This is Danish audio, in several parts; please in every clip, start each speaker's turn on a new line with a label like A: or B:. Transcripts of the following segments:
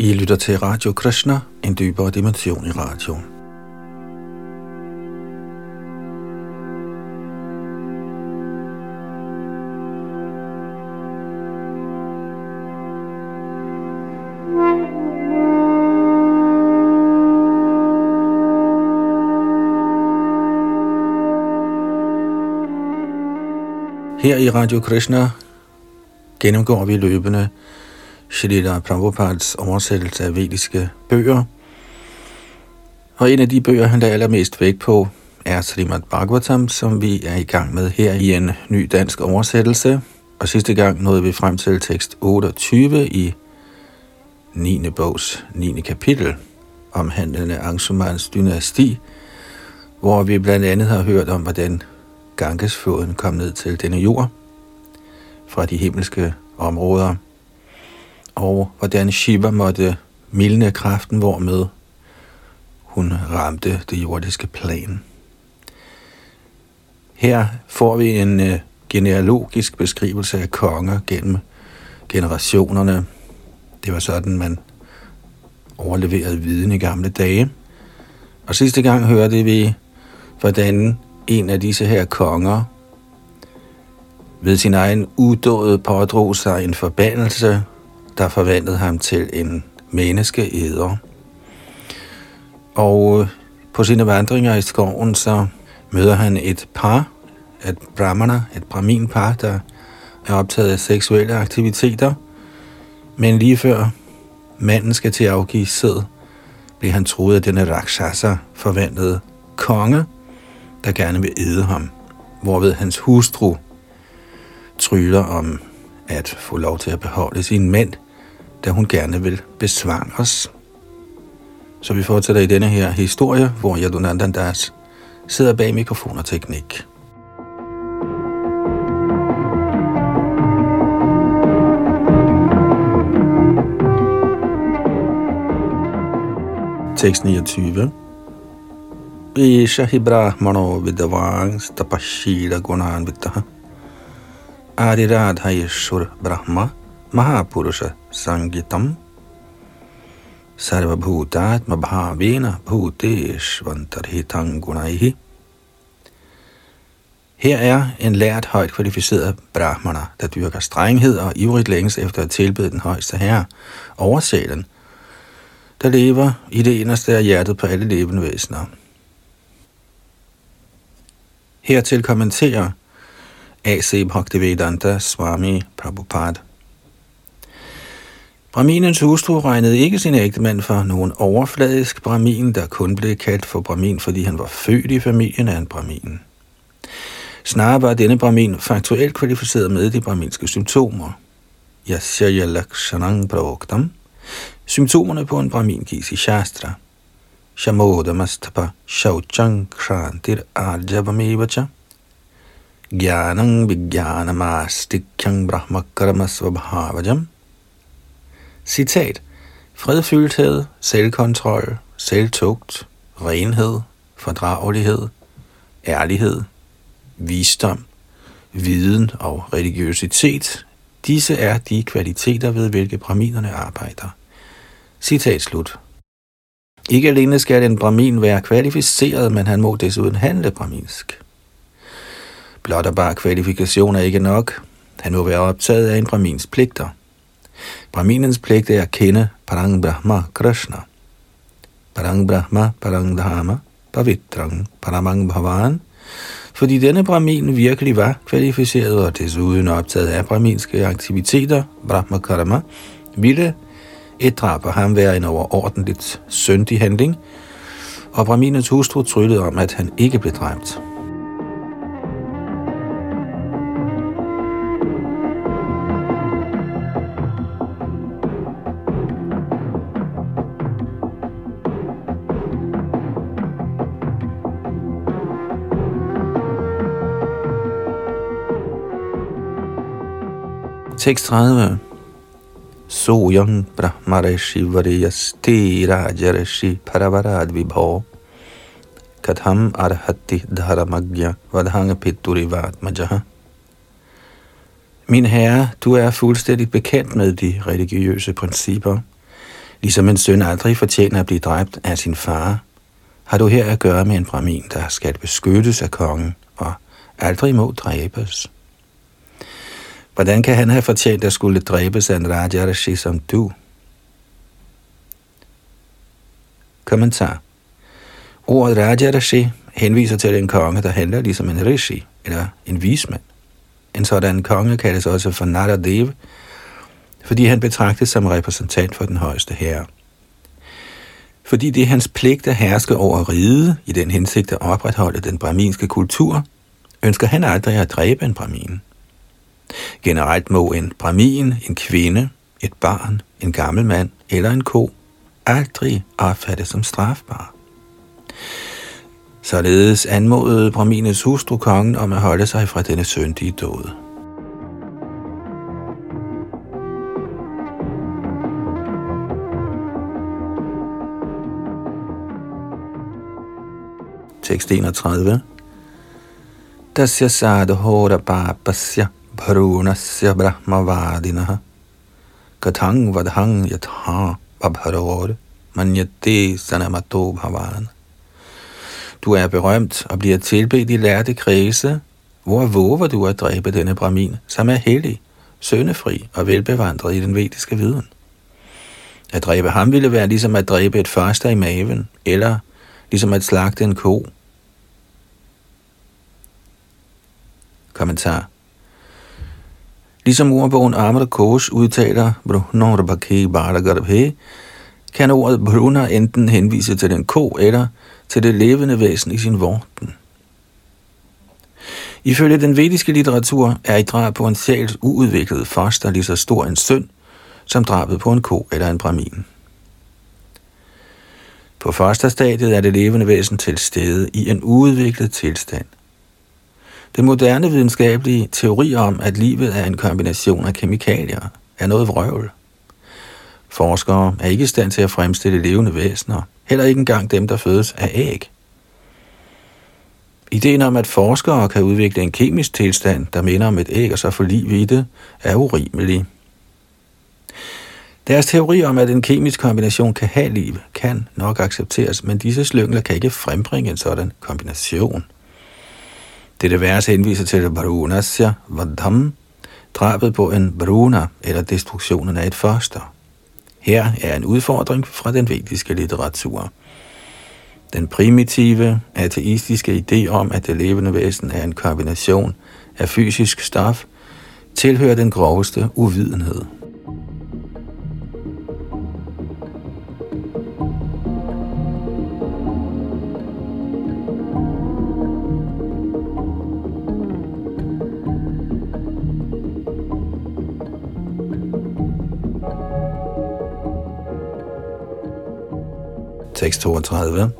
A: I lytter til Radio Krishna, en dybere dimension i radioen. Her i Radio Krishna gennemgår vi løbende Shrita Prabhupads oversættelse af vediske bøger. Og en af de bøger, han der allermest vægt på, er Srimad Bhagavatam, som vi er i gang med her i en ny dansk oversættelse. Og sidste gang nåede vi frem til tekst 28 i 9. bogs 9. kapitel, omhandlende Angsumans dynasti, hvor vi blandt andet har hørt om, hvordan Gangesfloden kom ned til denne jord fra de himmelske områder, og hvordan Shiva måtte mildne kraften, hvormed hun ramte det jordiske plan. Her får vi en øh, genealogisk beskrivelse af konger gennem generationerne. Det var sådan, man overleverede viden i gamle dage. Og sidste gang hørte vi, hvordan en af disse her konger ved sin egen udåde pådrog sig en forbandelse, der forvandlede ham til en menneskeæder. Og øh, på sine vandringer i skoven, så møder han et par, et brahmana, et brahmin-par, der er optaget af seksuelle aktiviteter. Men lige før manden skal til at afgive sæd, bliver han troet af denne rakshasa forvandlede konge, der gerne vil æde ham, hvorved hans hustru tryller om at få lov til at beholde sin mænd, da hun gerne vil os. Så vi fortsætter i denne her historie, hvor Yadunandan Das sidder bag mikrofon og teknik. Tekst 29 Isha hi brahmano vidavang tapashira gunanvitaha Adiradhayeshur Brahma Mahapurusha Sangitam Sarvabhutatma Bhavena Bhuteshvantarhitang Gunaihi Her er en lært højt kvalificeret brahmana, der dyrker strenghed og ivrigt længes efter at tilbede den højeste herre, oversælen, der lever i det inderste af hjertet på alle levende væsener. Hertil kommenterer A.C. Bhaktivedanta Swami Prabhupada. Brahminens hustru regnede ikke sin ægtemand for nogen overfladisk brahmin, der kun blev kaldt for brahmin, fordi han var født i familien af en brahmin. Snarere var denne brahmin faktuelt kvalificeret med de brahminske symptomer. Yasya lakshanang pravoktam. Symptomerne på en brahmin gives i Shastra. Shamodamastapa shauchang krantir arjavamevacha. Gyanang vijnanamastikhyang brahmakarmasvabhavajam. Citat. Fredfyldthed, selvkontrol, selvtugt, renhed, fordragelighed, ærlighed, visdom, viden og religiøsitet. Disse er de kvaliteter, ved hvilke braminerne arbejder. Citat slut. Ikke alene skal en bramin være kvalificeret, men han må desuden handle braminsk. Blot og bare kvalifikation er ikke nok. Han må være optaget af en bramins pligter. Brahminens pligt er at kende Parang Brahma Krishna. Parang Brahma Parang Dharma Pavitrang Paramang Bhavan fordi denne brahmin virkelig var kvalificeret og desuden optaget af brahminske aktiviteter, Brahma Karma, ville et drab på ham være en overordentligt syndig handling, og brahminens hustru tryllede om, at han ikke blev dræbt. Tekst 30. Soyam Brahmareshi Variyasti Rajareshi Paravarad vibhav Katham Arhati Dharamagya Vadhanga Piturivatmajaha Min herre, du er fuldstændig bekendt med de religiøse principper. Ligesom en søn aldrig fortjener at blive dræbt af sin far, har du her at gøre med en brahmin, der skal beskyttes af kongen og aldrig må dræbes. Hvordan kan han have fortjent at skulle dræbes af en Rajarashi som du? Kommentar. Ordet Rajarashi henviser til en konge, der handler ligesom en rishi, eller en vismand. En sådan konge kaldes også for Naradev, fordi han betragtes som repræsentant for den højeste herre. Fordi det er hans pligt at herske over riget i den hensigt at opretholde den braminske kultur, ønsker han aldrig at dræbe en brahmin. Generelt må en bramin, en kvinde, et barn, en gammel mand eller en ko aldrig opfattes som strafbar. Således anmodede Brahmines hustru kongen om at holde sig fra denne syndige død. Tekst 31 Dasya sadhora babasya bharunasya brahmavadinaha katang vadhang yatha babharor manyate sanamato bhavan du er berømt og bliver tilbedt i lærte kredse. Hvor våger du at dræbe denne brahmin, som er hellig, søndefri og velbevandret i den vediske viden? At dræbe ham ville være ligesom at dræbe et første i maven, eller ligesom at slagte en ko. Kommentar. Ligesom ordbogen Amr Kors udtaler Bruhnor Baragarbhe, kan ordet Bruna enten henvise til den ko eller til det levende væsen i sin vorten. Ifølge den vediske litteratur er et drab på en sjæls uudviklet foster lige så stor en synd, som drabet på en ko eller en bramin. På fosterstadiet er det levende væsen til stede i en uudviklet tilstand. Den moderne videnskabelige teori om, at livet er en kombination af kemikalier, er noget vrøvl. Forskere er ikke i stand til at fremstille levende væsener, heller ikke engang dem, der fødes af æg. Ideen om, at forskere kan udvikle en kemisk tilstand, der minder om et æg og så få liv i det, er urimelig. Deres teori om, at en kemisk kombination kan have liv, kan nok accepteres, men disse slyngler kan ikke frembringe en sådan kombination. Dette vers henviser til Varunasya Vadham, drabet på en Bruna, eller destruktionen af et foster. Her er en udfordring fra den vediske litteratur. Den primitive, ateistiske idé om, at det levende væsen er en kombination af fysisk stof, tilhører den groveste uvidenhed. Tekst 32.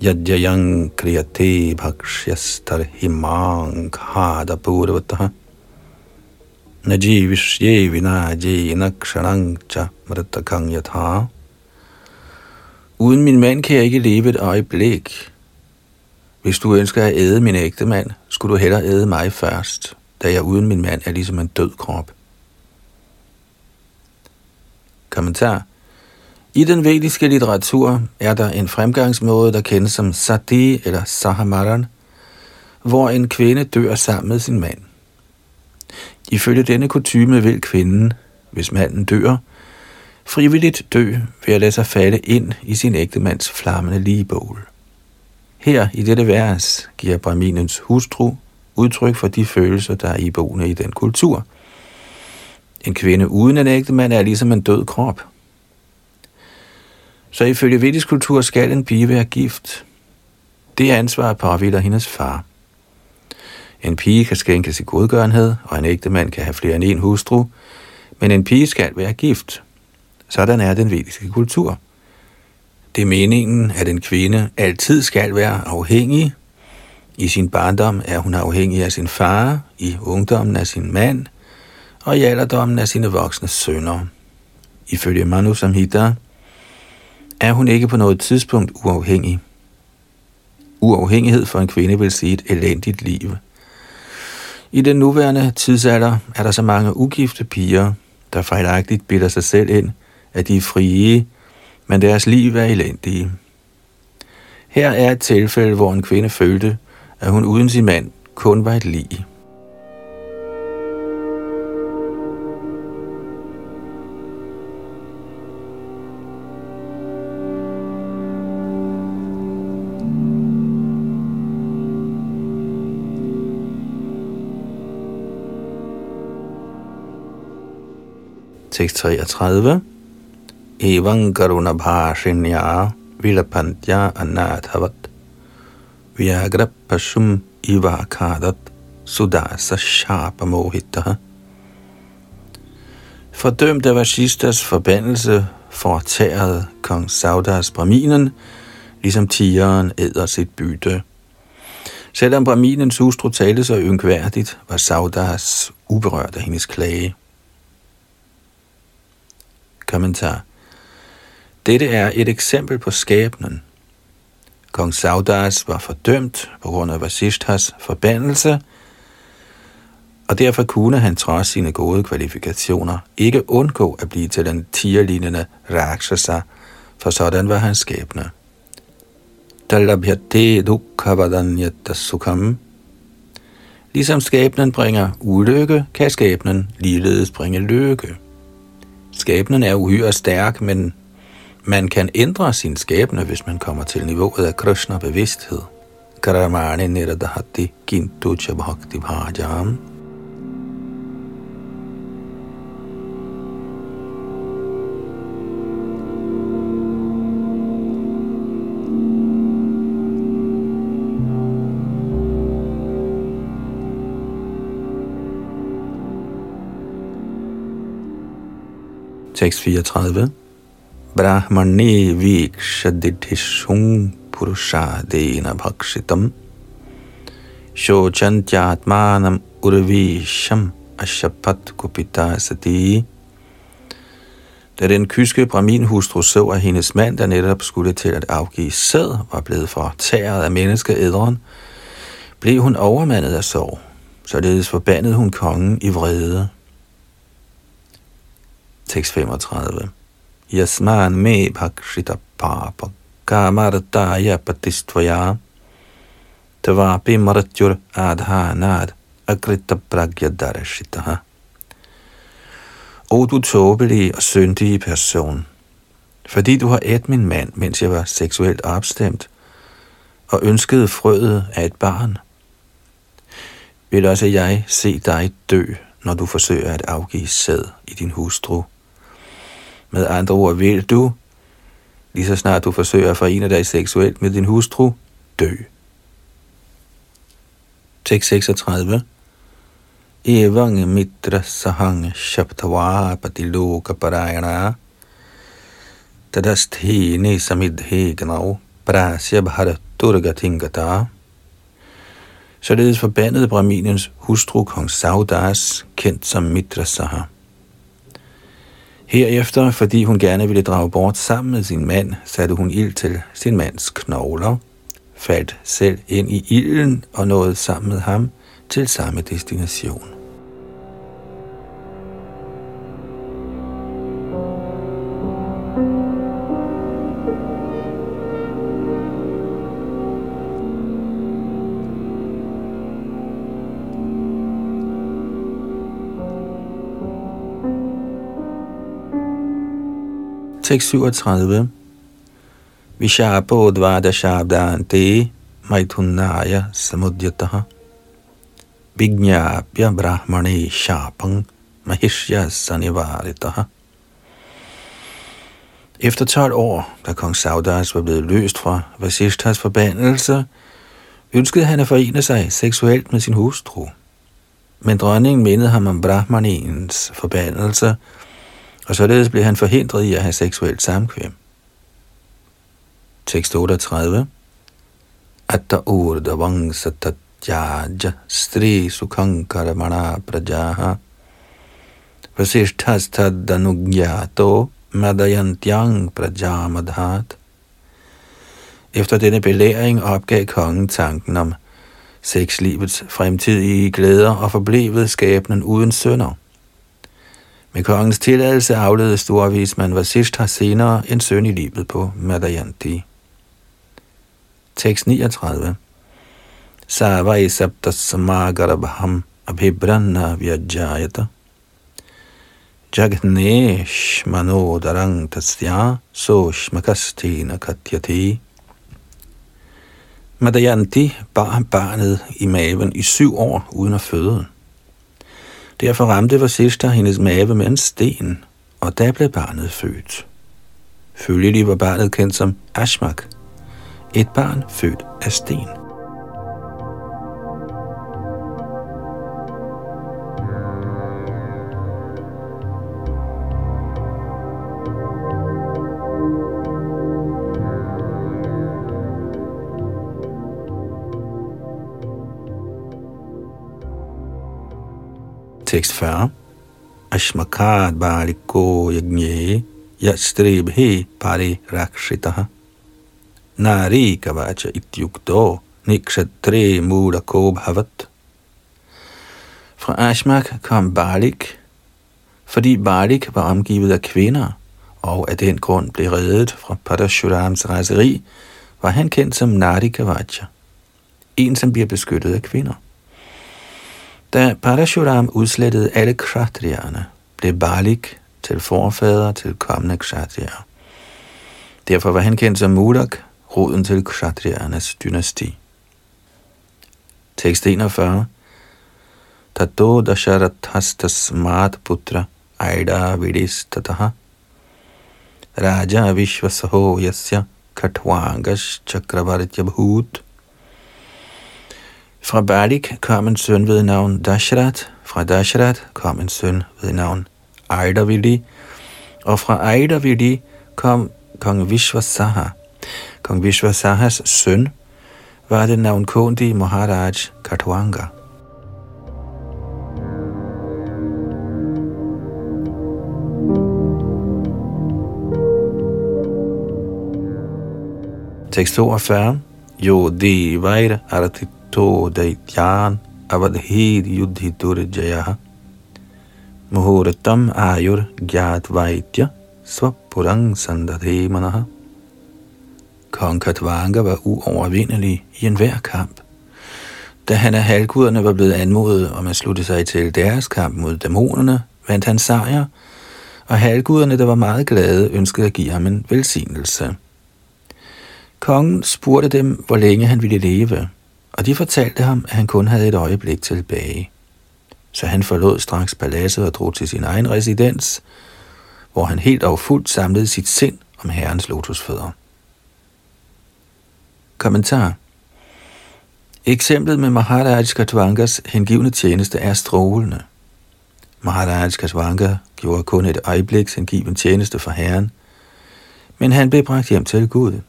A: Yajayang kriyate bhakshyastar himang hada purvataha najivishye vinaje nakshanang cha mritakang yatha. Uden min mand kan jeg ikke leve et øjeblik. Hvis du ønsker at æde min ægte mand, skulle du hellere æde mig først, da jeg uden min mand er ligesom en død krop. Kommentar i den vediske litteratur er der en fremgangsmåde, der kendes som sati eller sahamaran, hvor en kvinde dør sammen med sin mand. Ifølge denne kutume vil kvinden, hvis manden dør, frivilligt dø ved at lade sig falde ind i sin ægtemands flammende ligebål. Her i dette vers giver Brahminens hustru udtryk for de følelser, der er iboende i den kultur. En kvinde uden en ægtemand er ligesom en død krop – så ifølge vedisk kultur skal en pige være gift. Det ansvar påviler hendes far. En pige kan skænke sig godgørenhed, og en ægte mand kan have flere end en hustru, men en pige skal være gift. Sådan er den vediske kultur. Det er meningen, at en kvinde altid skal være afhængig. I sin barndom er hun afhængig af sin far, i ungdommen af sin mand, og i alderdommen af sine voksne sønner. Ifølge Manu Samhita er hun ikke på noget tidspunkt uafhængig. Uafhængighed for en kvinde vil sige et elendigt liv. I den nuværende tidsalder er der så mange ugifte piger, der fejlagtigt bilder sig selv ind, at de er frie, men deres liv er elendige. Her er et tilfælde, hvor en kvinde følte, at hun uden sin mand kun var et lig. 633. Evan karuna bhashinya vilapantya anathavat vyagra pashum ivakadat sudasa shapa mohita. Fordømt af Vashistas forbandelse fortærede kong Saudas Brahminen, ligesom tigeren æder sit bytte. Selvom Brahminens hustru talte så yngværdigt, var Saudas uberørt af hendes klage. Kommentar. Dette er et eksempel på skæbnen. Kong Saudas var fordømt på grund af Vasishthas forbandelse, og derfor kunne han trods sine gode kvalifikationer ikke undgå at blive til den tierlignende Rakshasa, for sådan var hans skæbne. Dalabhyate dukkhavadanyata sukham. Ligesom skæbnen bringer ulykke, kan skæbnen ligeledes bringe lykke. Skæbnen er uhyre stærk, men man kan ændre sin skæbne, hvis man kommer til niveauet af Krishna bevidsthed. Karamani niradahati kintu chabhakti bhajam. 634. Brahmane vikshadidhishung purushadena bhakshitam shochantyatmanam urvisham ashapat kupita sati. Da den kyske braminhustru så, at hendes mand, der netop skulle til at afgive sæd, var blevet fortæret af menneskeæderen, blev hun overmandet af sorg. Således forbandede hun kongen i vrede. Tekst 35. Yasman me bhakshita papa kamartaya patistvaya tvapi maratyur adhanad akrita pragya darashitaha. O du tåbelige og syndige person, fordi du har ædt min mand, mens jeg var seksuelt opstemt, og ønskede frøet af et barn, vil også jeg se dig dø, når du forsøger at afgive sæd i din hustru. Med andre ord vil du, lige så snart du forsøger at forene dig seksuelt med din hustru, dø. Tekst 36 Evang mitra sahang shabtava patiloka parayana tadasthini samidhe gnau prasya bharaturga tingata Således forbandede Brahminens hustru kong Saudas, kendt som Mitrasaha. Herefter, fordi hun gerne ville drage bort sammen med sin mand, satte hun ild til sin mands knogler, faldt selv ind i ilden og nåede sammen med ham til samme destination. 637. Vishapo dvadashabdante maithunaya samudyataha Vignapya brahmane shapang mahishya sanivaritaha Efter 12 år, da kong Saudas var blevet løst fra Vasishtas forbandelse, ønskede han at forene sig seksuelt med sin hustru. Men dronningen mindede ham om Brahmanens forbandelse, og således blev han forhindret i at have seksuelt samkvem. Tekst 38 Atta urda vangsa tatyaja stri sukhankara mana prajaha vasishthastadanugyato madayantyang prajamadhat Efter denne belæring opgav kongen tanken om sexlivets fremtidige glæder og forblevet skæbnen uden sønder. Med kongens tilladelse afledte storvismand Vasishtha senere en søn i livet på Madayanti. Tekst 39 Savai sabtas samagarabham abhibranna vyajayata Jagnesh manodarang tasya soshmakastina katyati Madayanti bar barnet i maven i syv år uden at føde. Derfor ramte Vasishta hendes mave med en sten, og da blev barnet født. Følgelig var barnet kendt som Ashmak, et barn født af sten. Tekst 40. Ashmakad baliko yagnye yastribhi pari rakshitaha. Nari kavacha ityukto nikshatre mudako bhavat. Fra Ashmak kom Balik, fordi Balik var omgivet af kvinder, og af den grund blev reddet fra Padashurams rejseri, var han kendt som Nari Kavacha, en som bliver beskyttet af kvinder. Da Parashuram udslettede alle kshatriyerne, blev Balik til forfader til kommende kshatriyer. Derfor var han kendt som Mudak, roden til kshatriyernes dynasti. Tekst 41 Tato dasharathastas mat putra aida vidis tataha Raja Vishvasaho yasya katwangas chakravartya bhut fra Balik kom en søn ved navn Dashrat, fra Dashrat kom en søn ved navn Aidavili, og fra Aidavili kom kong Vishwasaha. Kong Vishwasahas søn var det navnkundige Maharaj Katwanga. Tekst 42. Jo devair artit to daityan avadhid yuddhitur jaya muhurtam ayur gyat vaitya svapurang sandadhe manah. Kong Katvanga var uovervindelig i enhver kamp. Da han af halvguderne var blevet anmodet om at slutte sig til deres kamp mod dæmonerne, vandt han sejr, og halvguderne, der var meget glade, ønskede at give ham en velsignelse. Kongen spurgte dem, hvor længe han ville leve og de fortalte ham, at han kun havde et øjeblik tilbage. Så han forlod straks paladset og drog til sin egen residens, hvor han helt og fuldt samlede sit sind om herrens lotusfødder. Kommentar Eksemplet med Maharaj Katwangas hengivne tjeneste er strålende. Maharaj Katwanga gjorde kun et øjebliks hengiven tjeneste for herren, men han blev bragt hjem til Gud.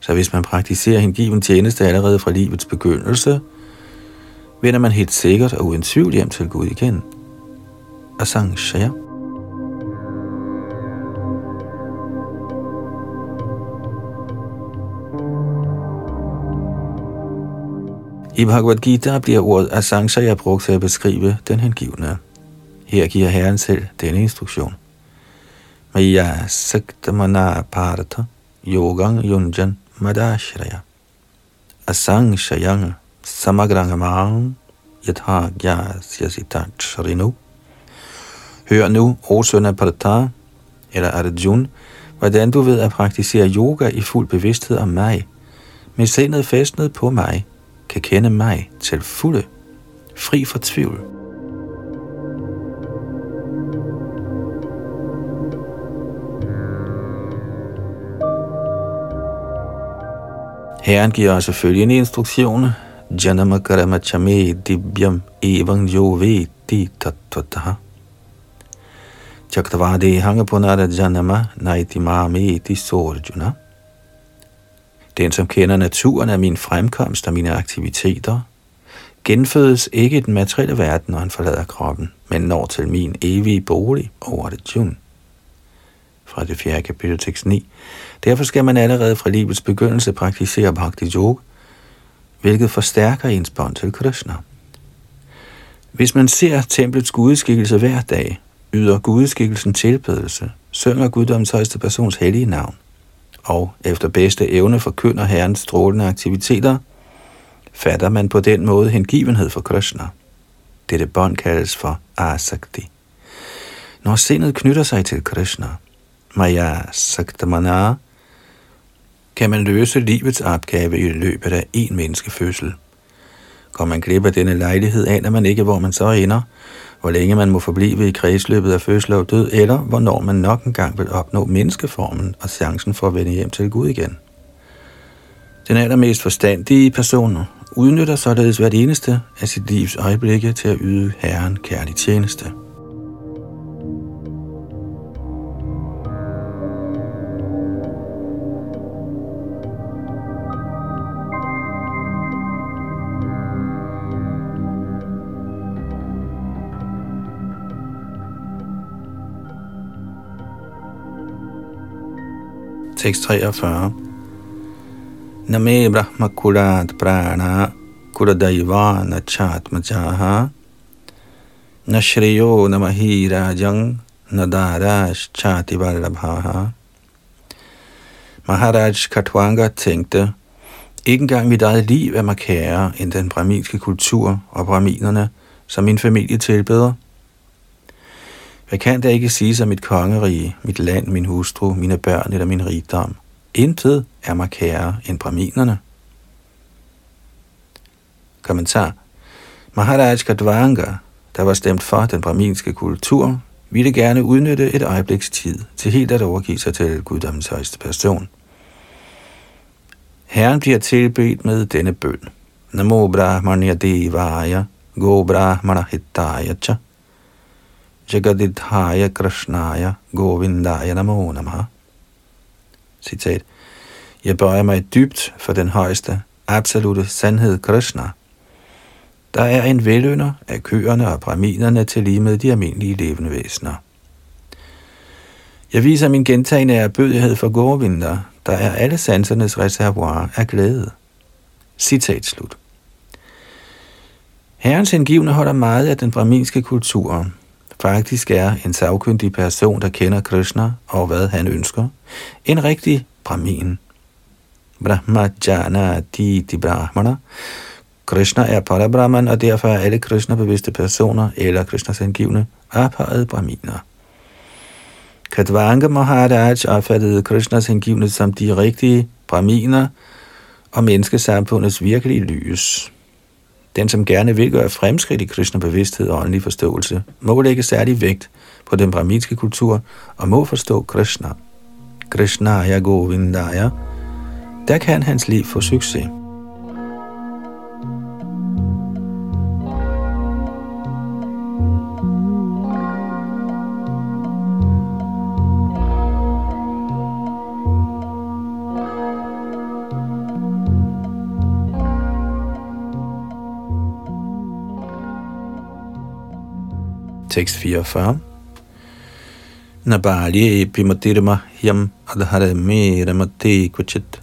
A: Så hvis man praktiserer hengiven tjeneste allerede fra livets begyndelse, vender man helt sikkert og uden tvivl hjem til Gud igen. Asang Shaya. I Bhagavad Gita bliver ordet Asangsaya brugt til at beskrive den hengivne. Her giver Herren selv denne instruktion. Maya saktamana parata yogang yunjan madashraya. Asang shayang samagrangamang yatha Shrinu. Hør nu, o søn af Parata, eller Arjun, hvordan du ved at praktisere yoga i fuld bevidsthed om mig, med sindet festnet på mig, kan kende mig til fulde, fri for tvivl. Herren giver også følgende instruktioner. Janama karamachame dibyam evang jo veti tattvataha. Chaktavadi hangapunara janama naiti mameti sorjuna. Den, som kender naturen af min fremkomst og mine aktiviteter, genfødes ikke i den materielle verden, når han forlader kroppen, men når til min evige bolig over det jun fra det fjerde kapitel tekst 9. Derfor skal man allerede fra livets begyndelse praktisere bhakti yoga, hvilket forstærker ens bånd til Krishna. Hvis man ser templets gudeskikkelse hver dag, yder gudeskikkelsen tilbedelse, synger guddommens højeste persons hellige navn, og efter bedste evne forkynder herrens strålende aktiviteter, fatter man på den måde hengivenhed for Krishna. Dette bånd kaldes for asakti. Når sindet knytter sig til Krishna, Maya Saktamana, kan man løse livets opgave i løbet af en menneskefødsel. Går man glip af denne lejlighed, aner man ikke, hvor man så ender, hvor længe man må forblive i kredsløbet af fødsel og død, eller hvornår man nok engang vil opnå menneskeformen og chancen for at vende hjem til Gud igen. Den allermest forstandige person udnytter således hvert eneste af sit livs øjeblikke til at yde Herren kærlig tjeneste. 643. Name Brahma Kurat Prana Kuradaiva Nachatmajaha Nashriyo Namahi Rajang Nadarash Chati Vallabhaha Maharaj Katwanga tænkte, ikke engang mit eget liv er mig kære end den brahminske kultur og brahminerne, som min familie tilbeder. Hvad kan der ikke sige om mit kongerige, mit land, min hustru, mine børn eller min rigdom? Intet er mig kære end braminerne. Kommentar. Maharaj Kadvanga, der var stemt for den braminske kultur, ville gerne udnytte et øjebliks tid til helt at overgive sig til guddommens højeste person. Herren bliver tilbedt med denne bøn. Namo Brahmanya Devaya, Go Brahmana Hittaya Cha. Jagadidhaya Krishnaya Govindaya Namo Namaha. Citat. Jeg bøjer mig dybt for den højeste, absolute sandhed Krishna. Der er en velønder af køerne og braminerne til lige med de almindelige levende væsener. Jeg viser min gentagende erbødighed for Govinda, der er alle sansernes reservoir af glæde. Citat slut. Herrens hengivne holder meget af den braminske kultur, faktisk er en savkyndig person, der kender Krishna og hvad han ønsker, en rigtig brahmin. Brahmajana di di brahmana. Krishna er Parabrahman, og derfor er alle Krishna-bevidste personer eller Krishnas hengivne ophøjet brahminer. Kadvanga Maharaj opfattede Krishnas hengivne som de rigtige brahminer og menneskesamfundets virkelige lys. Den, som gerne vil gøre fremskridt i kristne bevidsthed og åndelig forståelse, må lægge særlig vægt på den brahminske kultur og må forstå Krishna. Krishnaya Govindaya, der kan hans liv få succes. Tekst 44. Nabali pimatirma yam adhare mere mati kvachit.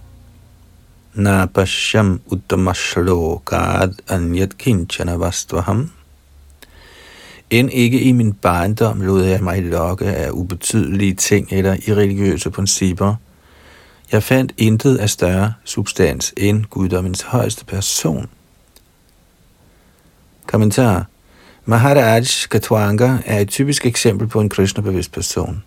A: Na pashyam uttamashlokad anyat kinchana vastvaham. End ikke i min barndom lod jeg mig lokke af ubetydelige ting eller irreligiøse principper. Jeg fandt intet af større substans end guddommens højeste person. Kommentar Maharaj Katwanga er et typisk eksempel på en kristnebevidst person.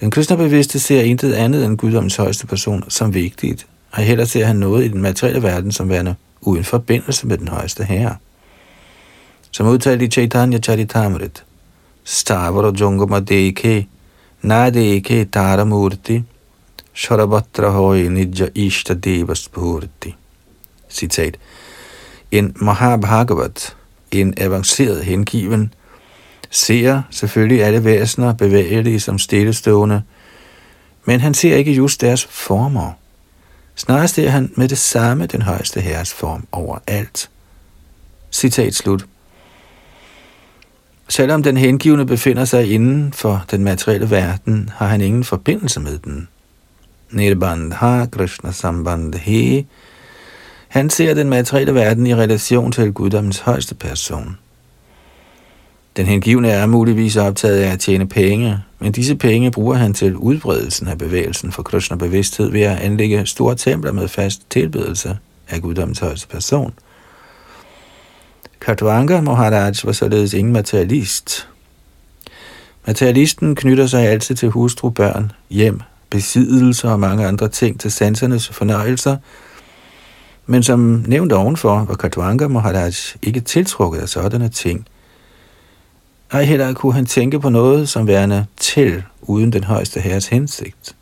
A: Den kristnebevidste ser intet andet end guddommens højeste person som vigtigt, og heller ser han noget i den materielle verden som værende uden forbindelse med den højeste herre. Som udtalt i Chaitanya Charitamrit, Stavara Jungama Deke, Nadeke Taramurti, Sharabhatra Hoy Nidja Ishta Devas Bhurti. Citat. En Mahabhagavat, en avanceret hengiven, ser selvfølgelig alle væsener bevægelige som stillestående, men han ser ikke just deres former. Snarere ser han med det samme den højeste herres form over alt. Citat slut. Selvom den hengivne befinder sig inden for den materielle verden, har han ingen forbindelse med den. Nirbandha Krishna Sambandhe han ser den materielle verden i relation til guddommens højeste person. Den hengivne er muligvis optaget af at tjene penge, men disse penge bruger han til udbredelsen af bevægelsen for Krishna bevidsthed ved at anlægge store templer med fast tilbedelse af guddommens højeste person. Katwanga Maharaj var således ingen materialist. Materialisten knytter sig altid til hustru, børn, hjem, besiddelser og mange andre ting til sansernes fornøjelser, men som nævnt ovenfor, var Katwanga Maharaj ikke tiltrukket af sådanne ting. Ej heller kunne han tænke på noget som værende til, uden den højeste herres hensigt.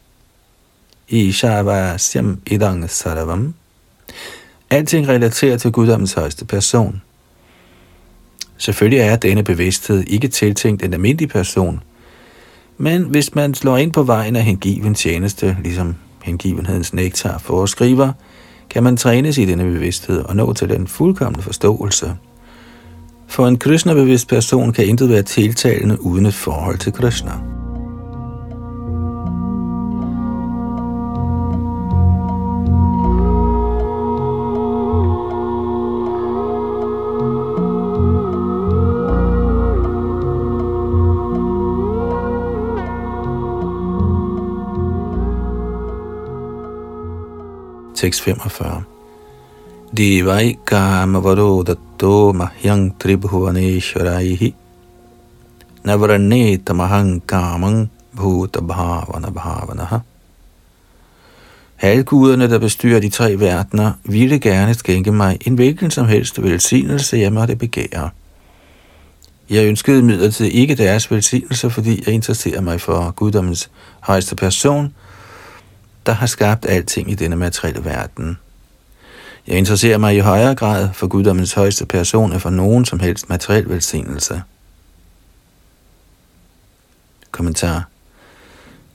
A: I Shava sim idang saravam. Alting relaterer til guddommens højeste person. Selvfølgelig er denne bevidsthed ikke tiltænkt en almindelig person, men hvis man slår ind på vejen af hengiven tjeneste, ligesom hengivenhedens nektar foreskriver, kan man trænes i denne bevidsthed og nå til den fuldkommende forståelse. For en Krishna-bevidst person kan intet være tiltalende uden et forhold til Krishna. 645. Devaikam datto mahyang tribhuvaneshwaraihi navaraneta kamang bhuta bhavana bhavanaha. Halvguderne, der bestyrer de tre verdener, ville gerne skænke mig en hvilken som helst velsignelse, jeg måtte begære. Jeg ønskede imidlertid ikke deres velsignelse, fordi jeg interesserer mig for guddommens højeste person – der har skabt alting i denne materielle verden. Jeg interesserer mig i højere grad for guddommens højeste person end for nogen som helst materiel velsignelse. Kommentar.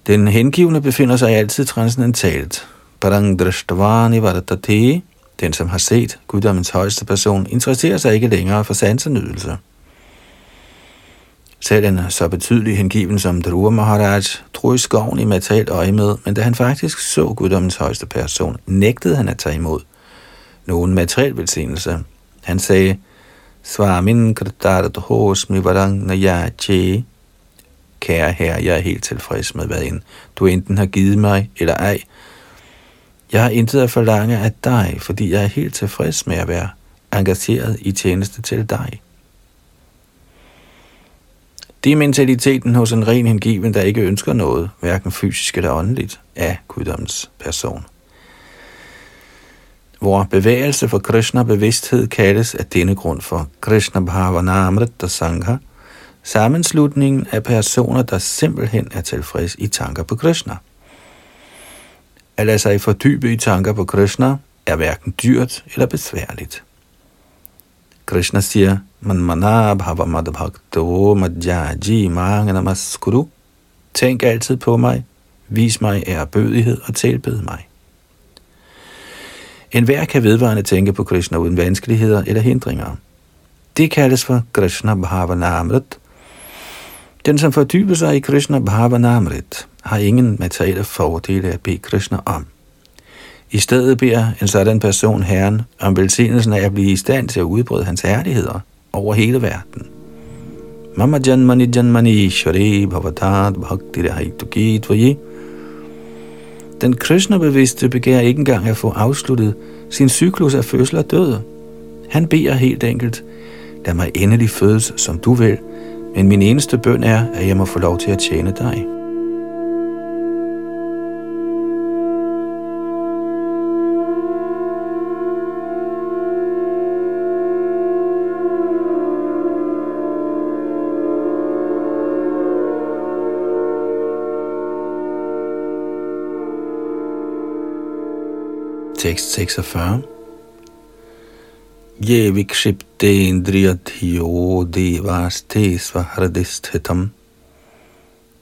A: Den hengivne befinder sig altid transcendentalt. Parang drashtvani varatate, den som har set guddommens højeste person, interesserer sig ikke længere for sansenydelse. Selv en så betydelig hengiven som Dhruva Maharaj drog i skoven i materielt øje med, men da han faktisk så guddommens højeste person, nægtede han at tage imod nogen materiel velsignelse. Han sagde, Svamin kritarat hos mi varang nayache. Kære herre, jeg er helt tilfreds med, hvad end du enten har givet mig eller ej. Jeg har intet at forlange af dig, fordi jeg er helt tilfreds med at være engageret i tjeneste til dig. Det er mentaliteten hos en ren hengiven, der ikke ønsker noget, hverken fysisk eller åndeligt, af guddommens person. Hvor bevægelse for Krishna bevidsthed kaldes af denne grund for Krishna Bhavanamrita Sangha, sammenslutningen af personer, der simpelthen er tilfreds i tanker på Krishna. At lade sig fordybe i tanker på Krishna er hverken dyrt eller besværligt. Krishna siger, man mana bhava madbhakto madhyaji namaskuru. Tænk altid på mig, vis mig ærbødighed og tilbed mig. En hver kan vedvarende tænke på Krishna uden vanskeligheder eller hindringer. Det kaldes for Krishna Bhavanamrit. Den, som fordyber sig i Krishna Bhavanamrit, har ingen materielle fordele at bede Krishna om. I stedet beder en sådan person Herren om velsignelsen af at blive i stand til at udbrede hans herligheder over hele verden. Mama Janmani Janmani Shari Bhavatat Bhakti Rahituki Tvayi Den Krishna-bevidste begærer ikke engang at få afsluttet sin cyklus af fødsel og død. Han beder helt enkelt, lad mig endelig fødes, som du vil, men min eneste bøn er, at jeg må få lov til at tjene dig. 46. Ye vikshipte indriyadhiyo devaste svahradisthitam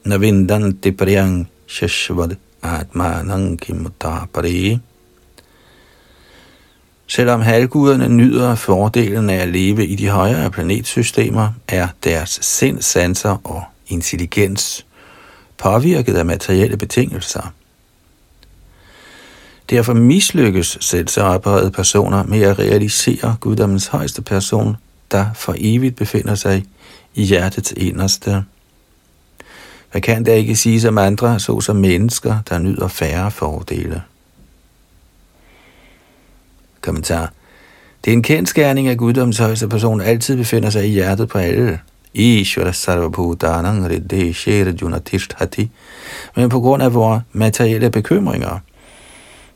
A: navindanti priyang shashvad atmanang kimutapare. Selvom halvguderne nyder fordelen af at leve i de højere planetsystemer, er deres sind, sanser og intelligens påvirket af materielle betingelser. Derfor mislykkes selv så ophøjede personer med at realisere guddommens højeste person, der for evigt befinder sig i hjertets inderste. Hvad kan der ikke sige om andre, såsom mennesker, der nyder færre fordele? Kommentar. Det er en kendskærning, at guddommens højeste person altid befinder sig i hjertet på alle. Ishvara sarvabhutanang riddeshe Junatishthati. Men på grund af vores materielle bekymringer,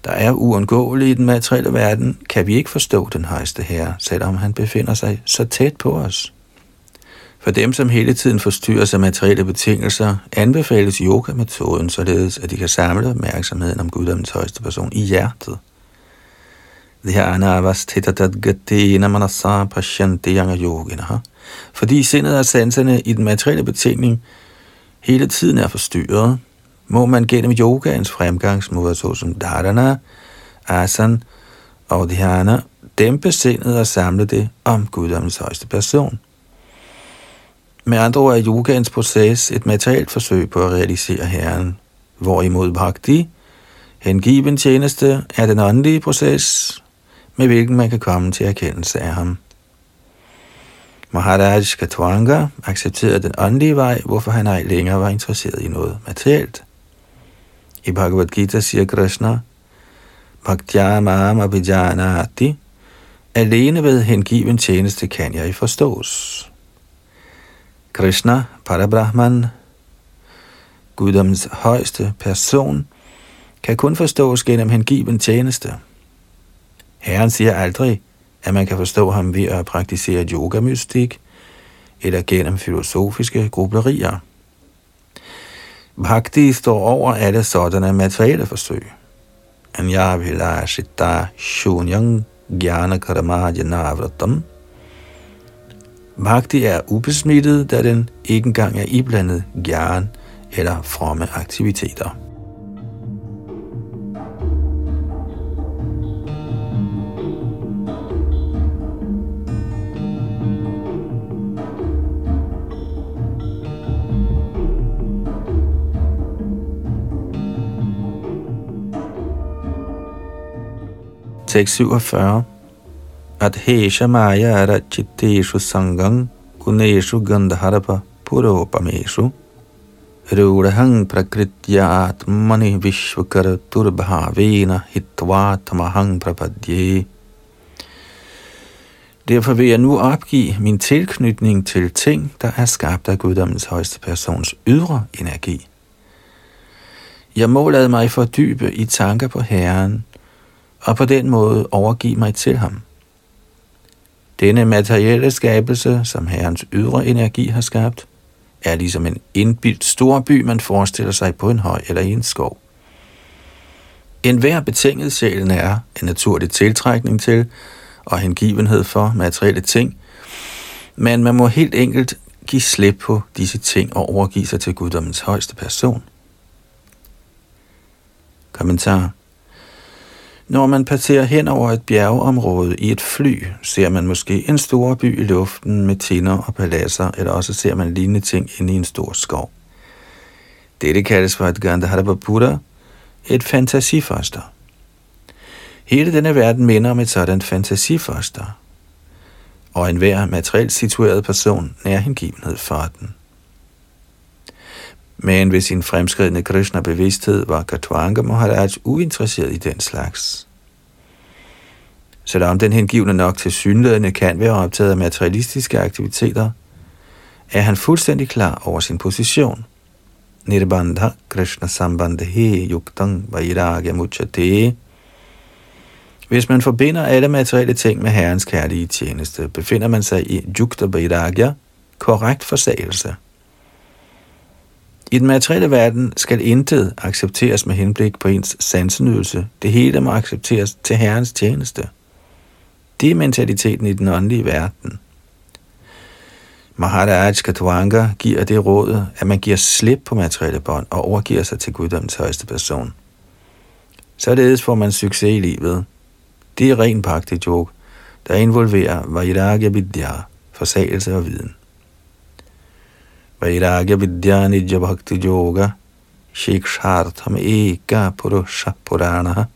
A: der er uundgåelig i den materielle verden, kan vi ikke forstå den højeste herre, selvom han befinder sig så tæt på os. For dem, som hele tiden forstyrrer af materielle betingelser, anbefales yoga-metoden således, at de kan samle opmærksomheden om guddommens højeste person i hjertet. Fordi sindet og sanserne i den materielle betingning hele tiden er forstyrret, må man gennem yogaens fremgangsmåder, såsom dharana, asan og dhyana, dæmpe sindet og samle det om guddommens højeste person. Med andre ord er yogaens proces et materielt forsøg på at realisere Herren, hvorimod bhakti, hengiven tjeneste, er den åndelige proces, med hvilken man kan komme til erkendelse af ham. Maharaj Katwanga accepterede den åndelige vej, hvorfor han ej længere var interesseret i noget materielt. I Bhagavad Gita siger Krishna, Bhaktya Mam Abhijanati, alene ved hengiven tjeneste kan jeg forstås. Krishna, Parabrahman, guddoms højeste person, kan kun forstås gennem hengiven tjeneste. Herren siger aldrig, at man kan forstå ham ved at praktisere yogamystik eller gennem filosofiske grublerier. Bhakti står over alle sådanne materielle forsøg. vil vilashita shunyang jnana karamaja navratam. Bhakti er ubesmittet, da den ikke engang er iblandet gyan eller fromme aktiviteter. Tekst 47. Adhesha maya rachitteshu sangam guneshu gandharpa puropameshu Rudahang prakritya atmani vishvakar turbhavena hitva prapadye. Derfor vil jeg nu opgive min tilknytning til ting, der er skabt af guddommens højeste persons ydre energi. Jeg må lade mig fordybe i tanker på Herren, og på den måde overgive mig til ham. Denne materielle skabelse, som Herrens ydre energi har skabt, er ligesom en indbildt stor by, man forestiller sig på en høj eller i en skov. En hver betinget sjælen er en naturlig tiltrækning til og hengivenhed for materielle ting, men man må helt enkelt give slip på disse ting og overgive sig til guddommens højeste person. Kommentar når man passerer hen over et bjergeområde i et fly, ser man måske en stor by i luften med tinder og paladser, eller også ser man lignende ting inde i en stor skov. Dette kaldes for et Gandhara et fantasifoster. Hele denne verden minder om et sådan fantasifoster, og enhver materielt situeret person nær hengivenhed for den. Men ved sin fremskridende Krishna-bevidsthed var Katwanga Maharaj uinteresseret i den slags. Selvom den hengivne nok til synlædende kan være optaget af materialistiske aktiviteter, er han fuldstændig klar over sin position. Nirbandha Krishna Sambandhe Yuktang Vairagya Muchate. Hvis man forbinder alle materielle ting med Herrens kærlige tjeneste, befinder man sig i Yukta Vairagya, korrekt forsagelse. I den materielle verden skal intet accepteres med henblik på ens sansenydelse. Det hele må accepteres til Herrens tjeneste. Det er mentaliteten i den åndelige verden. Maharaj Katwanga giver det råd, at man giver slip på materielle bånd og overgiver sig til guddommens højeste person. Således får man succes i livet. Det er ren bhakti joke, der involverer vairagya vidya, forsagelse og viden. Vairagya vidya nidya bhakti yoga shikshartham eka purusha purana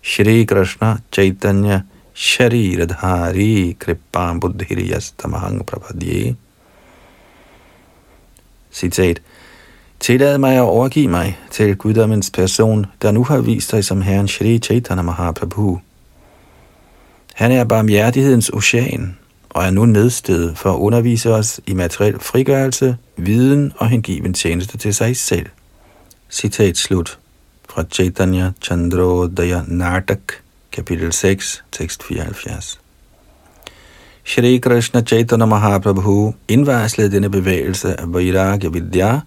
A: Shri Krishna Chaitanya Shariradhari kripam buddhiriyastamahang prapadye Citat. Tillad mig at overgive mig til guddommens person, der nu har vist sig som Herren Shri Chaitanya Mahaprabhu. Han er barmhjertighedens ocean, og er nu nedstedet for at undervise os i materiel frigørelse, viden og hengiven tjeneste til sig selv. Citat slut fra Chaitanya Chandrodaya Nartak, kapitel 6, tekst 74. Shri Krishna Chaitanya Mahaprabhu indvarslede denne bevægelse af Vairagya Vidya,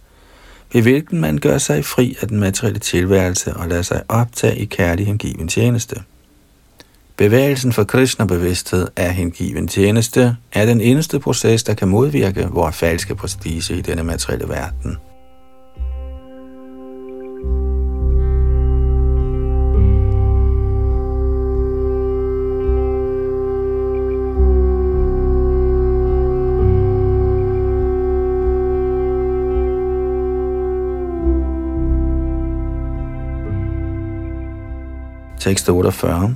A: ved hvilken man gør sig fri af den materielle tilværelse og lader sig optage i kærlig hengiven tjeneste. Bevægelsen for Krishna-bevidsthed af hengiven tjeneste er den eneste proces, der kan modvirke vores falske prestige i denne materielle verden. Tekst 48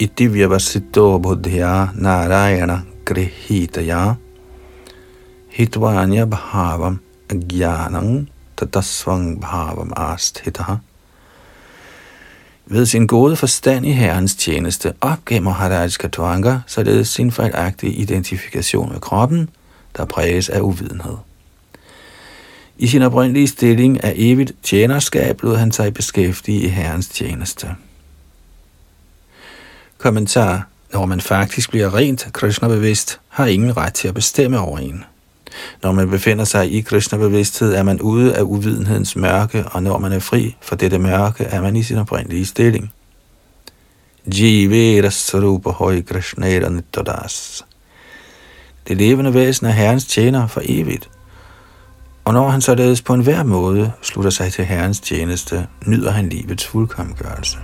A: Iti vyavasito buddhya narayana grihitaya hitvanya bhavam agyanam tatasvang bhavam asthitaha. Ved sin gode forstand i Herrens tjeneste opgav Maharaj Katwanga således sin fejlagtige identifikation med kroppen, der præges af uvidenhed. I sin oprindelige stilling af evigt tjenerskab lod han sig beskæftige i Herrens tjeneste. Kommentar. Når man faktisk bliver rent Krishna-bevidst, har ingen ret til at bestemme over en. Når man befinder sig i Krishna-bevidsthed, er man ude af uvidenhedens mørke, og når man er fri for dette mørke, er man i sin oprindelige stilling. Jivera Sarupa Hoi Krishnera Nittodas. Det levende væsen er Herrens tjener for evigt. Og når han således på enhver måde slutter sig til Herrens tjeneste, nyder han livets fuldkommengørelse.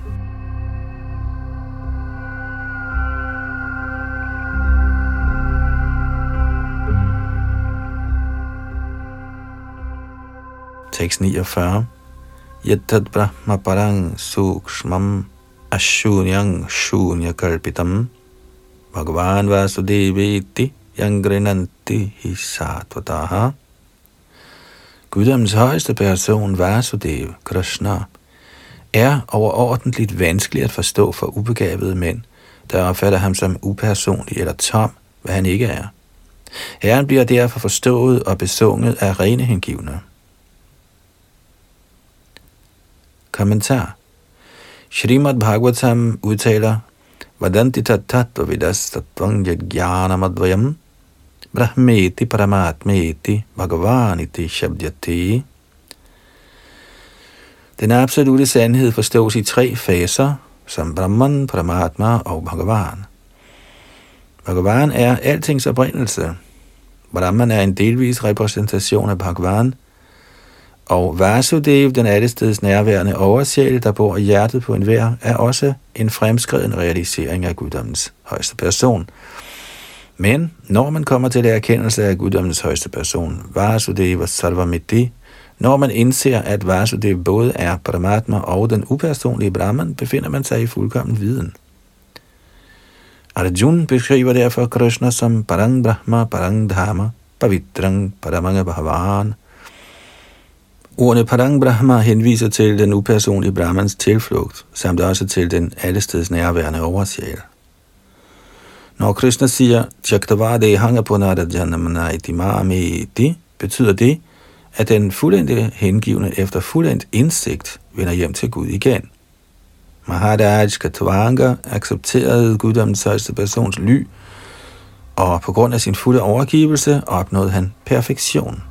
A: Tekst 49. Yattad brahma parang sukshmam ashunyang shunya kalpitam Bhagavan vasudeviti yangrinanti hi satvataha. Guddoms højeste person, Vasudev, Krishna, er overordentligt vanskelig at forstå for ubegavede mænd, der opfatter ham som upersonlig eller tom, hvad han ikke er. Herren bliver derfor forstået og besunget af rene hengivne. Kommentar. Srimad Bhagavatam udtaler, Vadanti tattva vidas tattvang madvayam brahmeti paramatmeti bhagavaniti shabdyati. Den absolute sandhed forstås i tre faser, som Brahman, Paramatma og Bhagavan. Bhagavan er altings oprindelse. Brahman er en delvis repræsentation af Bhagavan – og Vasudev, den allesteds nærværende oversjæl, der bor i hjertet på enhver, er også en fremskreden realisering af guddommens højeste person. Men når man kommer til erkendelse af guddommens højeste person, Vasudeva Sarvamiti, når man indser, at Vasudev både er Paramatma og den upersonlige Brahman, befinder man sig i fuldkommen viden. Arjun beskriver derfor Krishna som Parang Brahma, Parang Dhamma, Pavitrang, Paramanga Bhavan, Ordene Padang Brahma henviser til den upersonlige Brahmans tilflugt, samt også til den allesteds nærværende oversjæl. Når Krishna siger, Chaktavade hanga på Narajanamanaiti betyder det, at den fuldendte hengivne efter fuldendt indsigt vender hjem til Gud igen. Maharaj Katvanga accepterede guddommens højeste persons ly, og på grund af sin fulde overgivelse opnåede han perfektion.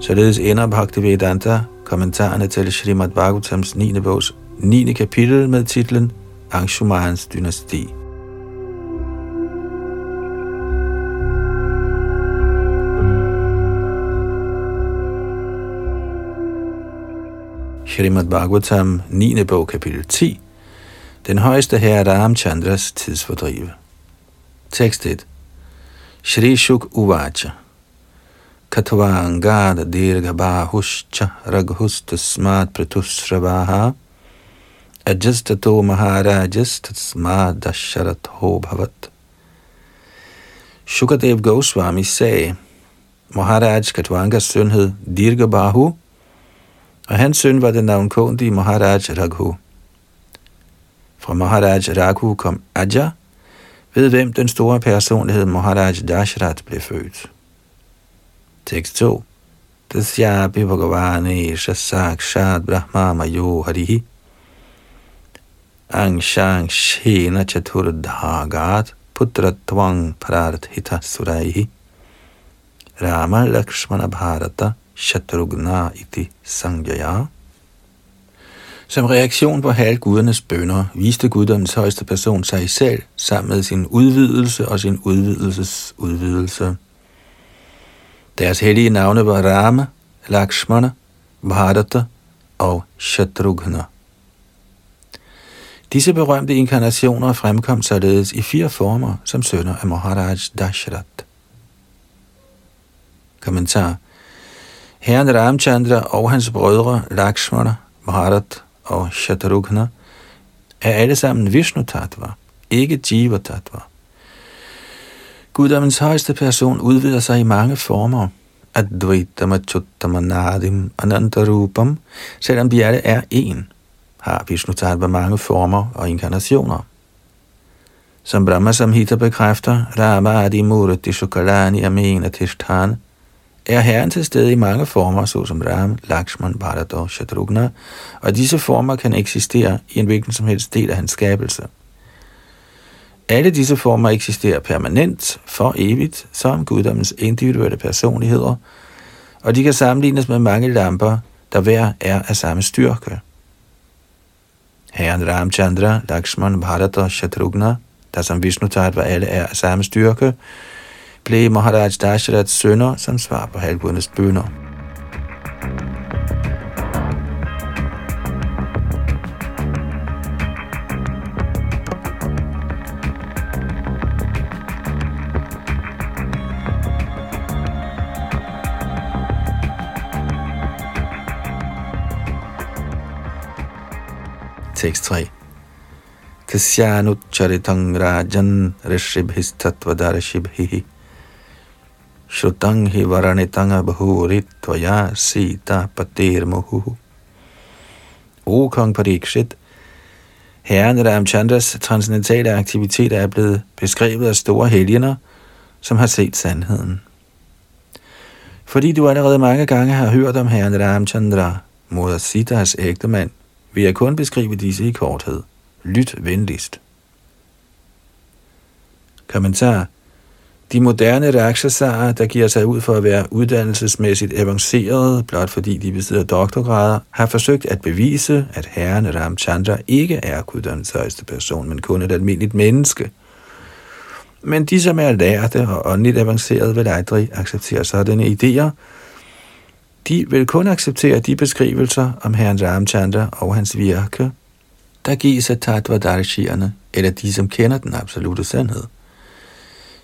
A: Således ender Bhaktivedanta kommentarerne til Srimad Bhagavatams 9. bogs 9. kapitel med titlen Angshumans dynasti. Srimad Bhagavatam 9. bog kapitel 10 Den højeste herre Ramchandras tidsfordrive Tekst 1 Shri Shuk Uvacha Katavangada Dirgabahuscha Raghustasmat Pratushravaha Ajastato e Maharajas Tatsmad Dasharatho Bhavat. Shukadev Goswami sagde, Maharaj Katvangas søn hed Dirgabahu, og hans søn var den navnkåndige Maharaj Raghu. Fra Maharaj Raghu kom Aja, ved hvem den store personlighed Maharaj Dashrat blev født. Tekst 2. Tasyapi Bhagavane Shasakshat Brahma Mayo Harihi Angshang Shena Chaturdhagat Putratvang Prarthita Suraihi Rama Lakshmana Bharata Shatrugna Iti Sangjaya som reaktion på halvgudernes bønder viste guddommens højeste person sig selv sammen med sin udvidelse og sin udvidelses udvidelse. Deres hellige navne var Rama, Lakshmana, Bharata og Shatrughna. Disse berømte inkarnationer fremkom således i fire former som sønner af Maharaj Dashrath. Kommentar Herren Ramchandra og hans brødre Lakshmana, Bharat og Shatrughna er alle sammen Vishnu Tattva, ikke Jiva Tattva. Guddommens højeste person udvider sig i mange former. Advaitama Chuttama Nadim Anantarupam, selvom de alle er en, har Vishnu Tattva mange former og inkarnationer. Som Brahma Samhita bekræfter, Rama Adi Murati Shukalani Amena Tishthan, er Herren til stede i mange former, såsom Ram, Lakshman, Bharat og Shatrughna, og disse former kan eksistere i en hvilken som helst del af hans skabelse. Alle disse former eksisterer permanent, for evigt, som guddommens individuelle personligheder, og de kan sammenlignes med mange lamper, der hver er af samme styrke. Herren Ramchandra, Lakshman, Bharat og Shatrughna, der som Vishnu var alle er af samme styrke, blev Maharaj Dasharats sønner som svar på halvgudernes bønder. Tekst 3. Tasyanu charitang rajan rishibhistatvadarshibihi Shrutang hi varanitang abhuritvaya sita patir muhu. O kong Parikshit, herren Ramchandras transcendentale aktivitet er blevet beskrevet af store helgener, som har set sandheden. Fordi du allerede mange gange har hørt om herren Ramchandra, moder Sitas ægtemand, vil jeg kun beskrive disse i korthed. Lyt venligst. Kommentar de moderne raksasarer, der giver sig ud for at være uddannelsesmæssigt avancerede, blot fordi de besidder doktorgrader, har forsøgt at bevise, at herren Ramchandra ikke er guddommens højeste person, men kun et almindeligt menneske. Men de, som er lærte og åndeligt avancerede, vil aldrig acceptere sådanne idéer. De vil kun acceptere de beskrivelser om herren Ramchandra og hans virke, der gives af Tattva eller de, som kender den absolute sandhed.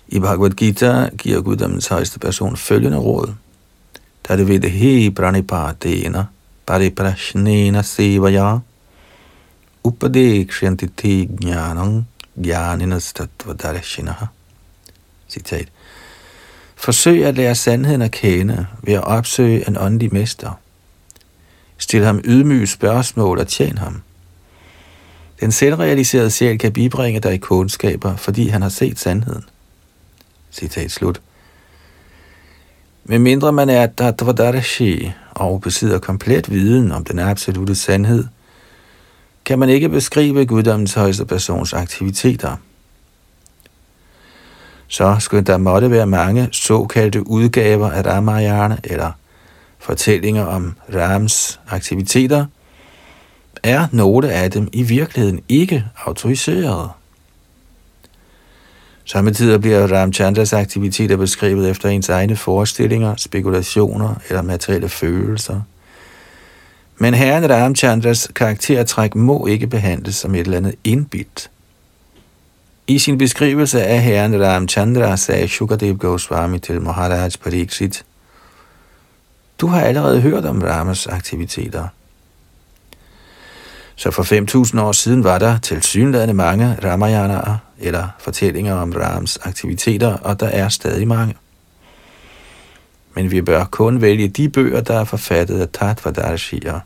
A: I Bhagavad Gita giver guddommens højeste person følgende råd. Da det ved det he pranipatena pariprashnena sevaya upadekshantiti jnanang jnaninas tatvadarshinaha. Citat. Forsøg at lære sandheden at kende ved at opsøge en åndelig mester. Stil ham ydmyge spørgsmål og tjen ham. Den selvrealiserede sjæl kan bibringe dig kundskaber, fordi han har set sandheden. Citat slut. Med mindre man er Tatvadarashi og besidder komplet viden om den absolute sandhed, kan man ikke beskrive guddommens højeste persons aktiviteter. Så skulle der måtte være mange såkaldte udgaver af Ramayana eller fortællinger om Rams aktiviteter, er nogle af dem i virkeligheden ikke autoriserede. Samtidig bliver Ramchandras aktiviteter beskrevet efter ens egne forestillinger, spekulationer eller materielle følelser. Men herren Ramchandras karaktertræk må ikke behandles som et eller andet indbit. I sin beskrivelse af herren Ramchandra sagde Shukadev Goswami til Maharaj Pariksit, Du har allerede hørt om Ramas aktiviteter. Så for 5.000 år siden var der til synlædende mange Ramayanaer, eller fortællinger om Rams aktiviteter, og der er stadig mange. Men vi bør kun vælge de bøger, der er forfattet af Tatvadarshia,